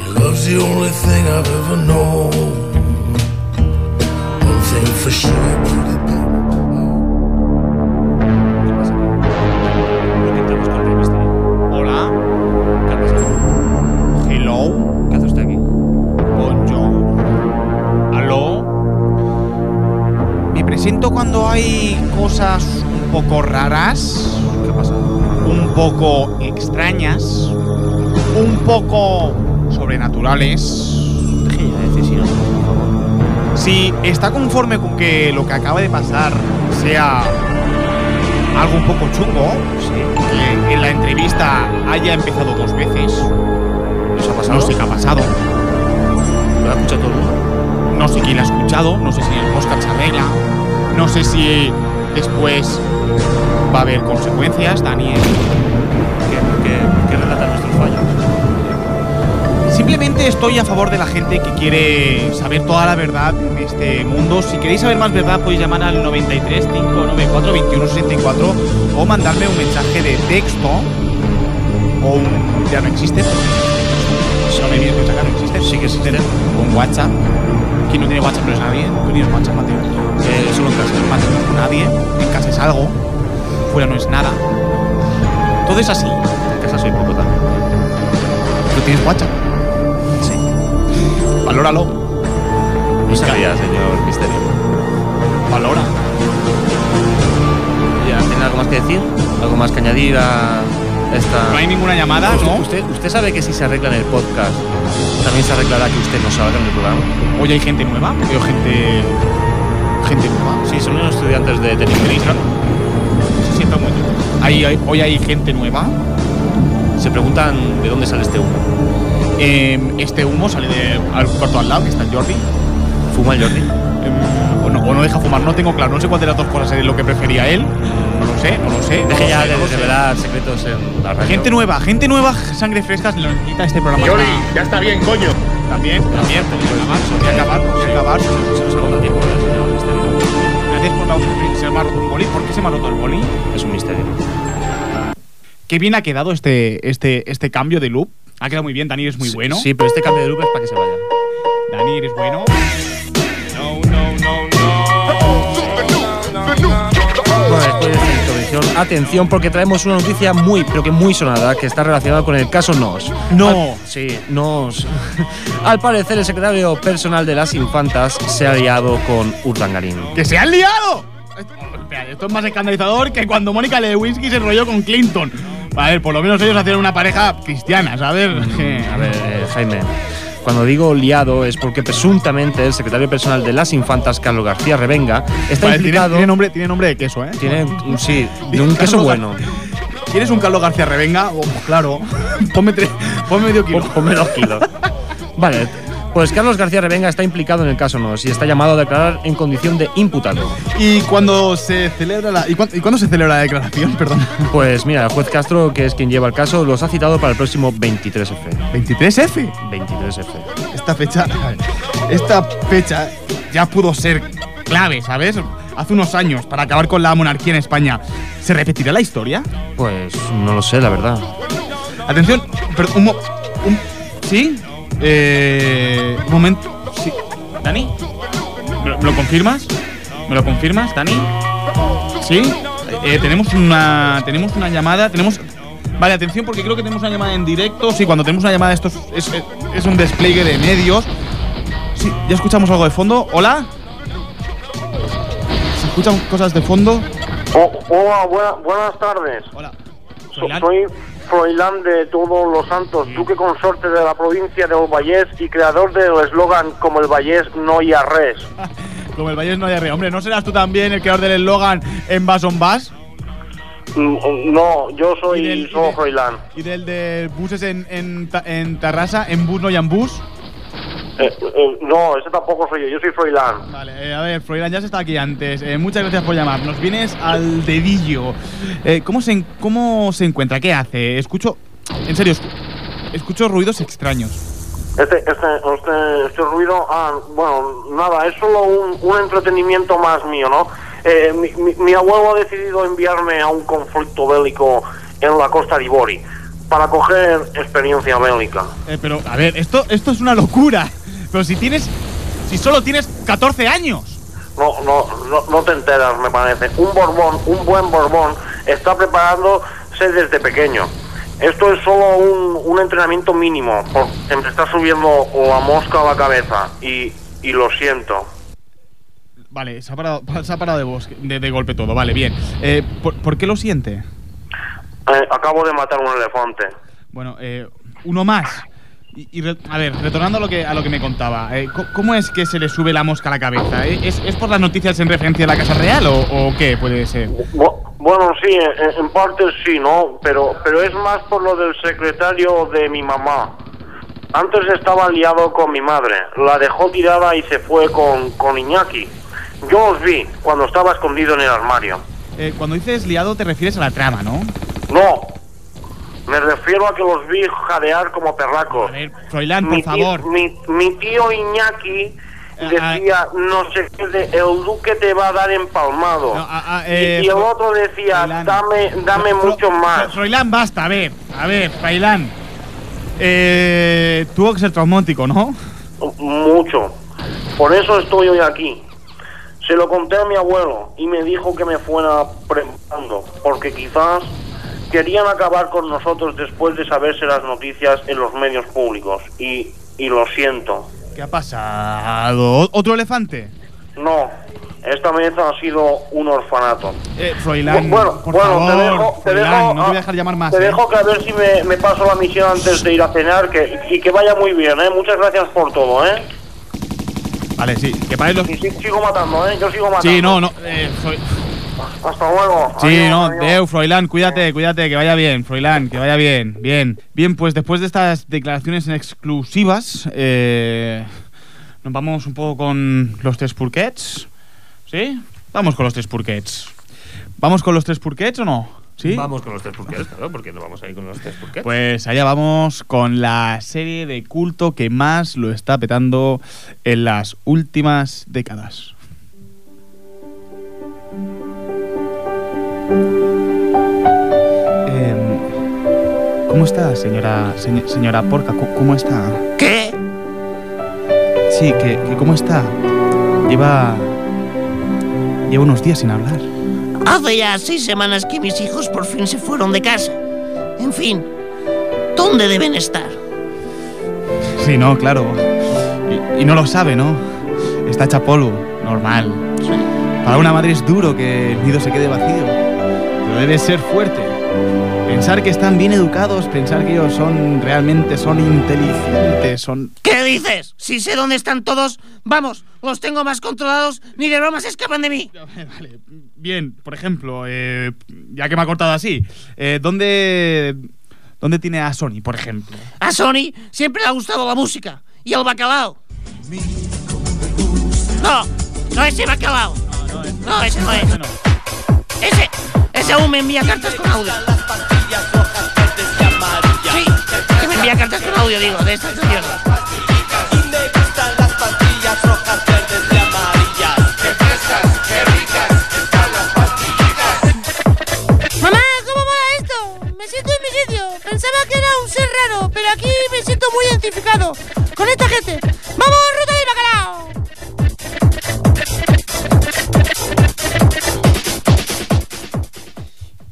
Your love's the only thing I've ever known. One thing for sure, pretty Presento cuando hay cosas un poco raras. ¿Qué pasa? Un poco extrañas. Un poco sobrenaturales. Si está conforme con que lo que acaba de pasar sea algo un poco chungo, que en la entrevista haya empezado dos veces, ¿Nos ha pasado? no sé qué ha pasado, ¿Lo ha escuchado todo el mundo? no sé quién la ha escuchado, no sé si el podcast se arregla, no sé si después va a haber consecuencias, Daniel. ¿Qué, qué, qué relata nuestros fallos? Simplemente estoy a favor de la gente que quiere saber toda la verdad en este mundo. Si queréis saber más verdad, podéis llamar al 93 594 2164 o mandarme un mensaje de texto o un. ya no existe. No me vienes mensaje, no existe. Sí que existe. Un WhatsApp. ¿Quién no tiene WhatsApp no es nadie? ¿Tú tienes WhatsApp, Mateo? Eh, solo en casa. No es nadie. En casa es algo. Fuera no es nada. Todo es así. En casa soy poco también. ¿Tú tienes WhatsApp? Sí. Valóralo. No sabía, señor Misterio. Valora. Ya, ¿Tiene algo más que decir? ¿Algo más que añadir a esta...? No hay ninguna llamada, ¿Usted, ¿no? Usted, usted sabe que si se arregla en el podcast, también se arreglará que usted no salga en el programa. Hoy hay gente nueva, veo gente. Gente nueva. Sí, son unos estudiantes de tenis. claro. Se sienta muy bien. Hay- hay- hoy hay gente nueva. Se preguntan de dónde sale este humo. Eh, este humo sale de al cuarto al lado, que está el Jordi. ¿Fuma el Jordi? Eh, o, no, o no deja fumar, no tengo claro. No sé cuál de las dos cosas es lo que prefería él. No lo sé, no lo sé. no Deje lo ya sé, no de sé. revelar secretos en la radio. Gente nueva, gente nueva, sangre fresca, lo necesita este programa. Yoli, ya está bien, coño. También, también, podría acabar, podría acabar, podría acabar. Se nos el tiempo, la audición. Se me ha roto un boli. ¿Por qué se me ha roto el boli? Es un misterio. Qué bien ha quedado este, este, este cambio de loop. Ha quedado muy bien. Dani es muy Sí, bueno. Sí, pero este cambio de loop es para que se vaya. Dani eres. Bueno, atención porque traemos una noticia muy, pero que muy sonada, que está relacionada con el caso Nos. No. Al- sí, Nos. Al parecer, el secretario personal de las infantas se ha liado con Urdangarín. ¡Que se han liado! Esto, espera, esto es más escandalizador que cuando Mónica Lewinsky se enrolló con Clinton. A ver, por lo menos ellos hacían una pareja cristiana, ¿sabes? A ver, eh, Jaime. Cuando digo liado es porque presuntamente el secretario personal de las infantas, Carlos García Revenga, está Vale, tiene, implicado. tiene nombre, tiene nombre de queso, ¿eh? tiene- sí, de un queso bueno. ¿Quieres un Carlos García Revenga? Oh, claro. ponme, tre- ponme medio kilo. Ponme dos kilos. Vale, pues Carlos García Revenga está implicado en el caso Nos y está llamado a declarar en condición de imputado. ¿Y cuando se celebra la. ¿Y cuándo, y cuándo se celebra la declaración? Perdón. Pues mira, el juez Castro, que es quien lleva el caso, los ha citado para el próximo 23F. ¿23F? 23F. Esta fecha. Esta fecha ya pudo ser clave, ¿sabes? Hace unos años, para acabar con la monarquía en España. ¿Se repetirá la historia? Pues no lo sé, la verdad. Atención, pero un, un- ¿Sí? Eh, un momento. ¿Sí? ¿Dani? ¿Me lo, me lo confirmas? ¿Me lo confirmas, Dani? ¿Sí? Eh, tenemos una. Tenemos una llamada. Tenemos. Vale, atención, porque creo que tenemos una llamada en directo. Sí, cuando tenemos una llamada, esto es, es- es un despliegue de medios. Sí, ya escuchamos algo de fondo. ¿Hola? ¿Se escuchan cosas de fondo? Oh, hola, buena- buenas tardes. Hola. So- Froilán. soy Froilán de Todos los Santos, duque consorte de la provincia de Vallés y creador del eslogan como el Vallés no hi ha res. Como el Valles no hay Hombre, ¿no serás tú también el creador del eslogan en Bass on Bass? Mm, No, yo soy Y del- y solo de- Froilán. ¿Y del de buses en, en, en Tarrasa? ¿En bus no y en bus? Eh, eh, no, ese tampoco soy yo, yo soy Froilán. Vale, eh, a ver, Froilán ya se está aquí antes. Eh, muchas gracias por llamarnos. Vienes al dedillo. ¿cómo, se, ¿Cómo se encuentra? ¿Qué hace? Escucho. En serio, escu- escucho ruidos extraños. Este, este, este, este ruido, ah, bueno, nada, es solo un, un entretenimiento más mío, ¿no? Eh, mi, mi- mi abuelo ha decidido enviarme a un conflicto bélico en la costa de Ibori para coger experiencia bélica. Eh, pero, a ver, esto, esto es una locura. Pero si tienes. Si solo tienes 14 años. No, no, no, no te enteras, me parece. Un Borbón, un buen Borbón, está preparándose desde pequeño. Esto es solo un, un entrenamiento mínimo, porque me está subiendo la mosca a la cabeza y, y lo siento. Vale, se ha parado, se ha parado de, bosque, de, de golpe todo. Vale, bien. Eh, ¿por, por qué lo siente? Eh, acabo de matar un elefante. Bueno, eh, uno más. Y, y re- a ver, retornando a lo que, a lo que me contaba, eh, ¿cómo es que se le sube la mosca a la cabeza? ¿Eh? ¿Es, es por las noticias en referencia a la Casa Real o, o qué puede ser? Bu- Bueno, sí, en, en parte sí, ¿no? Pero, pero es más por lo del secretario de mi mamá. Antes estaba liado con mi madre. La dejó tirada y se fue con, con Iñaki. Yo os vi cuando estaba escondido en el armario. Eh, cuando dices liado te refieres a la trama, ¿no? No, me refiero a que los vi jadear como perracos. A ver, Froilán, por mi, tío, favor. mi, mi tío Iñaki decía, no sé qué, de, el duque te va a dar empalmado. No, ah, ah, Y- eh, y, el otro decía, Froilán. dame, dame Fro- mucho más. Froilán, basta, a ver, a ver, Froilán. Eh, tuvo que ser traumático, ¿no? Mucho. Por eso estoy hoy aquí. Se lo conté a mi abuelo y me dijo que me fuera preparando, porque quizás querían acabar con nosotros después de saberse las noticias en los medios públicos. Y, y lo siento. ¿Qué ha pasado? ¿Otro elefante? No, esta vez ha sido un orfanato. Eh, Froilán, bueno, por bueno, favor, te dejo, te Froilán, dejo, no te voy a ah, dejar llamar más. Te ¿eh? dejo que a ver si me, me paso la misión antes de ir a cenar que, y que vaya muy bien, ¿eh? Muchas gracias por todo, ¿eh? Vale, sí, que pagues los... Y sigo matando, ¿eh? Yo sigo matando. Sí, no, no. eh, Froil- Hasta luego. Sí, Adiós, no, adiós. Deu, Froilán, cuídate, cuídate, que vaya bien, Froilán, que vaya bien, bien. Bien, pues después de estas declaraciones en exclusivas, eh, nos vamos un poco con los tres purquets, ¿sí? Vamos con los tres purquets. ¿Vamos con los tres purquets o no? ¿Sí? Vamos con los tres purqués, claro, porque no vamos a ir con los tres purqués. Pues allá vamos con la serie de culto que más lo está petando en las últimas décadas. Em, ¿Cómo está, señora, señora Porca? ¿Cómo está? ¿Qué? Sí, que, que, ¿cómo está? Lleva... Lleva unos días sin hablar. Hace ya seis semanas que mis hijos por fin se fueron de casa. En fin, ¿dónde deben estar? Sí, no, claro. Y, no lo sabe, ¿no? Está hecha normal. Para una madre es duro que el nido se quede vacío. Debe ser fuerte. Pensar que están bien educados, pensar que ellos son realmente son inteligentes, son... ¿Qué dices? Si sé dónde están todos, vamos, los tengo más controlados, ni de bromas escapan de mí. Vale, bien, por ejemplo, eh, ya que me ha cortado así, eh, ¿dónde, ¿dónde tiene a Sony, por ejemplo? A Sony siempre le ha gustado la música y el bacalao. No, no ese bacalao. No, ese no es. Ese, ese aún me envía cartas con audio. Sí, me envía cartas con audio, digo, de estas canciones. Mamá, ¿cómo mola esto? Me siento en mi sitio. Pensaba que era un ser raro, pero aquí me siento muy identificado con esta gente. ¡Vamos,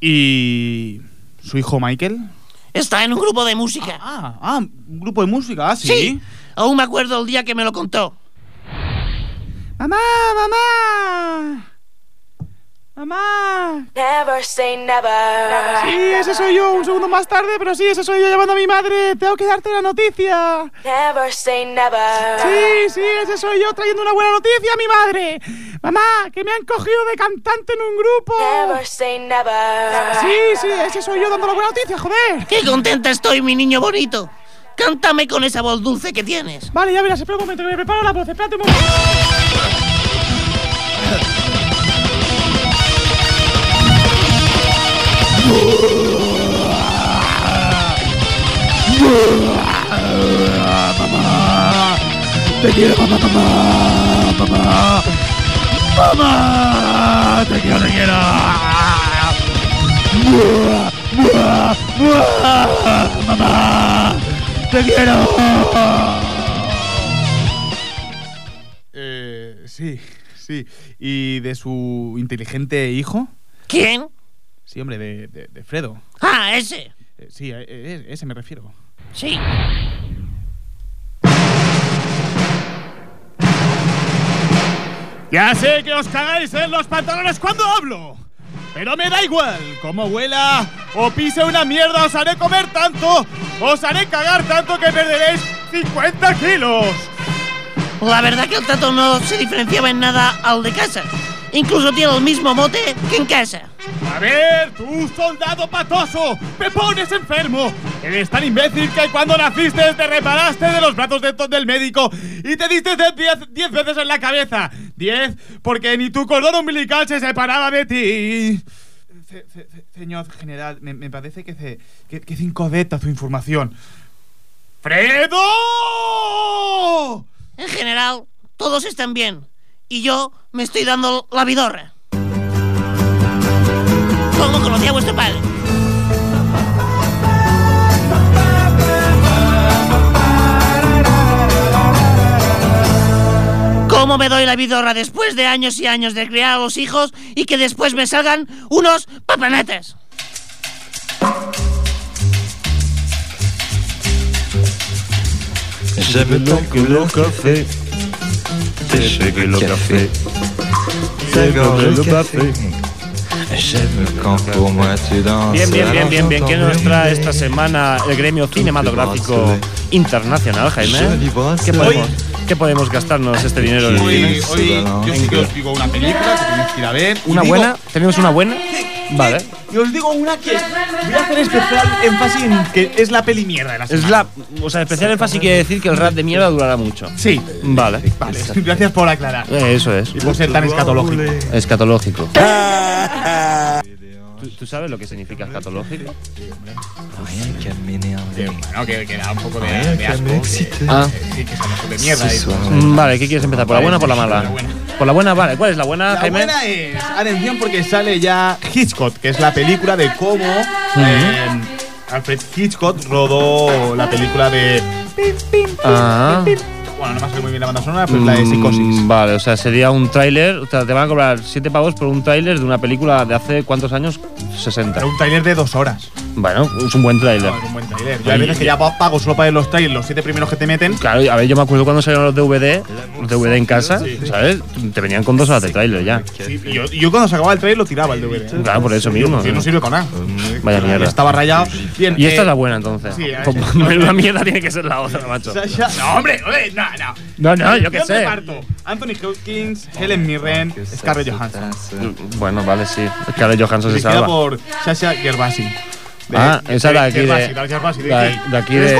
¿Y su hijo Michael? Está en un grupo de música. Ah, ah, un grupo de música, ah, sí. Sí, aún me acuerdo el día que me lo contó. ¡Mamá, mamá! ¡Mamá! Never say never. Sí, ese soy yo, un segundo más tarde, pero sí, ese soy yo llamando a mi madre. Tengo que darte la noticia. Never say never. Sí, sí, ese soy yo trayendo una buena noticia a mi madre. Mamá, que me han cogido de cantante en un grupo. Never say never. Sí, sí, ese soy yo dando la buena noticia, joder. ¡Qué contenta estoy, mi niño bonito! Cántame con esa voz dulce que tienes. Vale, ya verás, espera un momento, que me preparo la voz, espérate un momento. Mamá, te quiero, mamá, mamá, mamá, mamá, te quiero, te quiero. Mamá, te quiero. Eh, sí, sí. ¿Y de su inteligente hijo? ¿Quién? Sí, hombre, de, de, de Fredo. Ah, ese. Eh, sí, a- eh, ese me refiero. Sí. Ya sé que os cagáis en los pantalones cuando hablo. Pero me da igual, como huela o pise una mierda, os haré comer tanto, os haré cagar tanto que perderéis 50 kilos. La verdad que el tato no se diferenciaba en nada al de casa. Incluso tiene el mismo mote que en casa. A ver, tú, soldado patoso, me pones enfermo. Eres tan imbécil que cuando naciste te reparaste de los brazos de- del médico y te diste de 10 veces en la cabeza. 10 porque ni tu cordón umbilical se separaba de ti. Ce- ce- Señor general, me, me parece que, se, que, que es incorrecta su información. ¡Fredo! En general, todos están bien. Y yo me estoy dando la vidorra. ¿Cómo conocí a vuestro padre? ¿Cómo me doy la vidorra después de años y años de criar a los hijos y que después me salgan unos papanatas? J'aime tant que le café, café, café, café, café, café, café, café, café, café, Bien, bien, bien, bien, bien. ¿Quién j'entends nos trae esta semana el gremio cinematográfico internacional, Jaime? ¿Qué podemos, qué podemos gastarnos este dinero Hoy, hoy yo sí que os digo una película que tenéis que ir a ver. ¿Una buena? ¿Tenemos una buena? Vale. Y os digo una que voy a hacer especial énfasis en que es la peli mierda de la Es semana. la. O sea, especial énfasis quiere decir que el rap de mierda durará mucho. Sí. Vale. Vale, gracias por aclarar. Eh, Eso es. Y por ser tan escatológico. Escatológico. ¿Tú, tú sabes lo que significa escatológico? Bueno, que, que da un poco de, asco. Ah. que- Sí, que somos de mierda. Ce y soir. Mm, Vale, ¿qué quieres empezar? ¿Por la buena o por la mala? La. Por la buena, vale. ¿Cuál es la buena, La Jaime? buena es, atención porque sale ya Hitchcock, que es la película de cómo eh, Alfred Hitchcock rodó la película de. Ah. Bueno, no me sale muy bien la banda sonora, pero es la de Psicosis. Mm, Vale, o sea, sería un tráiler. O sea, te van a cobrar 7 pavos por un tráiler de una película de hace cuántos años? 60. Era un tráiler de dos horas. Bueno, es un buen tráiler. No, es un buen tráiler. Yo hay veces que ya pa- pago solo para ver los trailers, los siete primeros que te meten. Claro, a ver, yo me acuerdo cuando salieron los DVD, los DVD en casa, ¿sabes? Te venían con dos horas de tráiler ya. Sí, yo, yo cuando se acababa el trailer lo tiraba el DVD. Claro, por eso mismo. Que no sirve con nada. Vaya mierda. Estaba rayado. Bien, Y esta eh, es la buena entonces. sí, eh, menuda mierda tiene que ser la otra, macho. No, hombre, hombre, no, no. No, no, yo qué Yo sé. reparto. Anthony Hopkins, Helen Mirren, Scarlett Johansson. Bueno, vale, sí. Scarlett Johansson se salva. por Sasha Gervasi. De- Ah, esa de aquí de- Gervasi, de Gervasi, de de- aquí. de aquí de-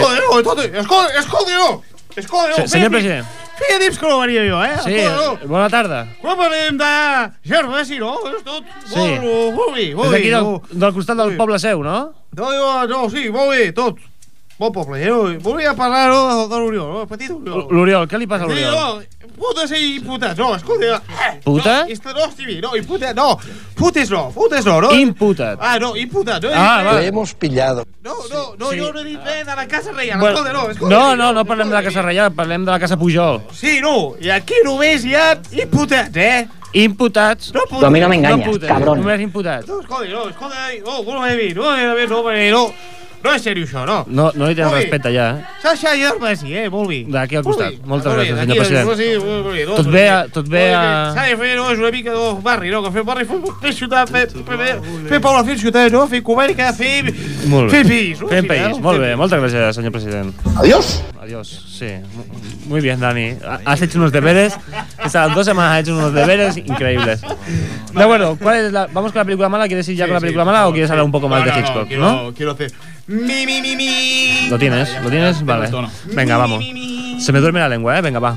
Escudero. Se- Señor presidente. Fíjate com ho faria jo, eh? Sí, Escudero. buena tarda. Quan parlem de Gervasi, no? És tot Sí. molt, molt bé, És molt d'aquí bé. del, no? del costat del poble seu, no? No, no, no, sí, molt bé, tot. Bon poble, eh? no? Volia parlar no, de l'Oriol, no? Petit Oriol. L'Oriol, què li passa a Sí, l'Oriol? no, putes i imputats, no, escolta. eh, Puta? No, no, Estivi, no, imputats, no. Putes no, putes no, no. Imputat. Ah, no, imputats, no. Ah. Le hemos pillado. No, no, no, Sí. jo no he dit res de la Casa Reial, Bueno, escolta, no, escolta. no, no, no parlem de la Casa Reial, parlem de la Casa Pujol. Sí, no, i aquí només hi ha imputats, eh? Imputats. No putes. no putes, Només imputats. No, escolta, no, escolta, no, no m'he dit, no, no, no, no, no, no és seriós això, no. No, no li bé. respecte ja, eh? Sasha Gervasi, eh, molt bé. D'aquí al costat. Moltes Molt bé, gràcies, senyor president. no, sí, no, Tot bé, a- tot bé a- S'ha de fer, no, és una mica de barri, no, que fer barri, fer, fer ciutat, fer, fer, fer poble, fer ciutat, no, fer comarca, fer, Molt bé. fer país. no? Sí, país, no? molt bé. Moltes gràcies, senyor president. Adiós. Adiós, sí. Muy bien, Dani. Has hecho unos deberes. Estas dos semanas has hecho unos deberes increíbles. De acuerdo, ¿cuál es la, ¿vamos con la película mala? ¿Quieres ir ya Sí, con la sí, película por mala o quieres sí. hablar un poco más No, de no, no, Hitchcock? quiero, ¿no? quiero hacer mi, mi, mi, mi. ¿Lo tienes? ¿Lo tienes? Vale. Venga, vamos. Se me duerme la lengua, ¿eh? Venga, va.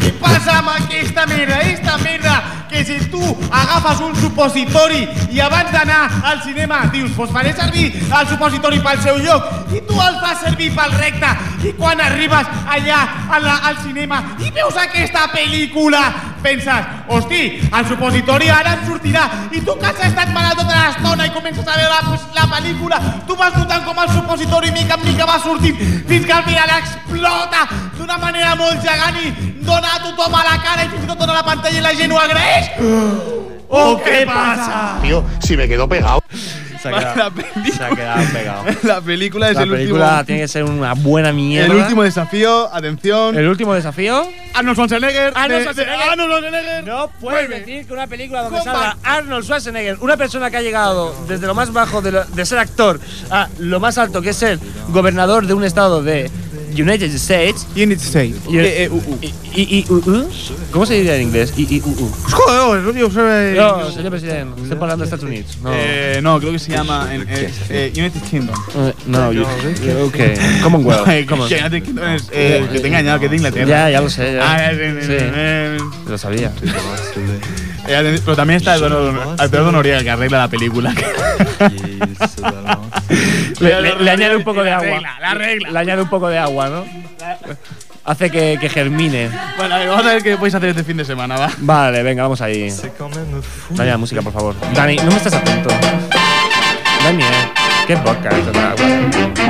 Què passa amb aquesta merda? Aquesta merda que si tu agafes un supositori i abans d'anar al cinema dius pues faré servir el supositori pel seu lloc i tu el fas servir pel recte i quan arribes allà a la, al cinema i veus aquesta pel·lícula penses, hosti, el supositori ara em sortirà i tu que has estat malalt tota l'estona i comences a veure pues, la pel·lícula tu vas notant com el supositori mica en mica va sortint fins que al final explota d'una manera molt gegant i dona a tothom a la cara i fins i tot dona a la pantalla i la gent ho agraeix ¿O qué pasa? Tío, si me quedo pegado. Se ha quedado, se ha quedado pegado. La película es La el película último. tiene que ser una buena mierda. El último desafío, atención. ¿El último desafío? Arnold Schwarzenegger. Arnold Schwarzenegger. Arnold Schwarzenegger. No puedes decir que una película donde Combat. salga Arnold Schwarzenegger, una persona que ha llegado desde lo más bajo de, lo- de ser actor a lo más alto que es ser gobernador de un estado de United States. United States. ¿Cómo se diría en inglés? I, I, uh, uh. Joder, no, tío, soy- No, señor presidente, estoy hablando de Estados Unidos. No, Eh, no, creo que se llama en, eh, eh, United Kingdom. No, you- ok. Commonwealth. United Kingdom es, eh, que te he engañado, que es de Inglaterra. Ya, ya lo sé. ya. Ah, sí, sí, Sí. eh, Lo sabía. eh, pero también está Eduardo, Noriega que arregla la película. Le, le- le añade un poco de agua. la regla. Le añade un poco de agua, ¿no? Hace que, que germine. Bueno, a ver, vamos a ver qué podéis hacer este fin de semana, va. Vale, venga, vamos ahí. Dani la música, por favor. Dani, no me estás atento. Dani, eh. Qué agua.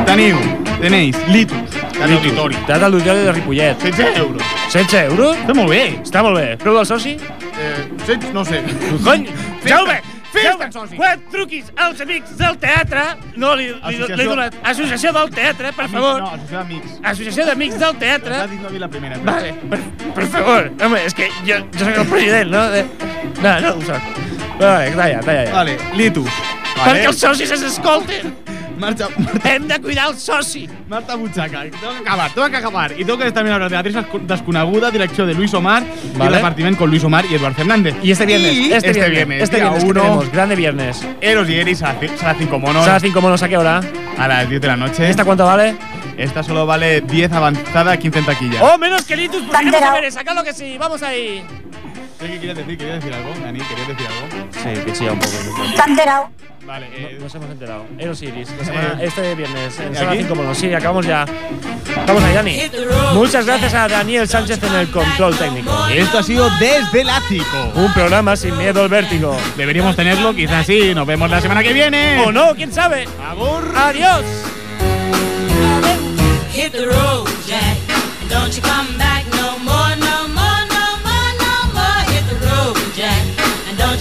Teniu, tenéis Litus, Teatre Auditori. Teatre Auditori de Ripollet. 16 euros. 16 euros? Està molt bé. Està molt bé. Preu del soci? Eh, 16, no sé. Cony! Jaume! Fes-te'n soci. Quan truquis als amics del teatre, no li, li, li, he donat Associació del Teatre, per favor. No, associació d'amics. Associació d'Amics del Teatre. T'ha dit no la primera. Vale, per, per favor. Home, és que jo, jo soc el president, no? De... No, no ho soc. Vale, talla, talla ja. Vale, Litus. Perquè els socis es escolten. Marcha, Hem de cuidar el soci. Marta Butxaca. Tengo que acabar, tengo que acabar. Y tengo que también hablar de actriz desconeguda, dirección de Luis Omar y Vale. el repartiment con Luis Omar y Eduard Fernández. Y este viernes, Y este, viernes, este día viernes que uno, tenemos, grande viernes. Eros y Eris, sala sala 5 monos. Sala 5 monos, ¿a qué hora? A las 10 de la noche. ¿Esta cuánto vale? Esta solo vale 10 avanzada, 15 en taquilla. ¡Oh, menos que Litus! Pues iremos a ver, sacad lo que sí, vamos ahí. ¿Qué querías decir? ¿Querías decir algo, Dani? ¿Querías decir algo? Sí, que chilla un poco. ¿Te has enterado? Vale, eh, No- nos hemos enterado. Eros Iris, la semana- Eh. este viernes, en ¿Y Sala aquí? 5 Monos. Sí, acabamos ya. Vamos ahí, Dani. Muchas gracias a Daniel Sánchez en el control técnico. Esto ha sido Desde el Ático. Un programa sin miedo al vértigo. Deberíamos tenerlo, quizás sí. Nos vemos la semana que viene. ¿O no? ¿Quién sabe? Agur. Adiós. Hit the road, Jack. Don't you come back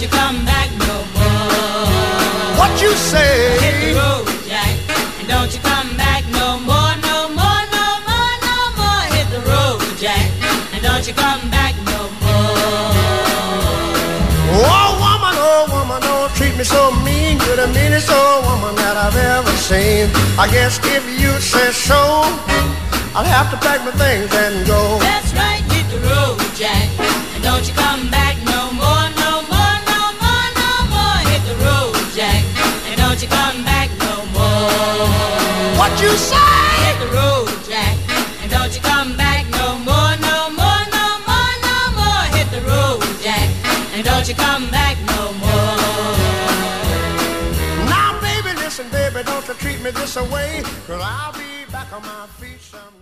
you come back no more. What you say? Hit the road, Jack. And don't you come back no more, no more, no more, no more. Hit the road, Jack. And don't you come back no more. Oh, woman, oh, woman, don't treat me so mean. You're the meanest old woman that I've ever seen. I guess if you say so, I'll have to pack my things and go. That's right, hit the road, Jack. And don't you come back this away. Cause I'll be back on my feet someday.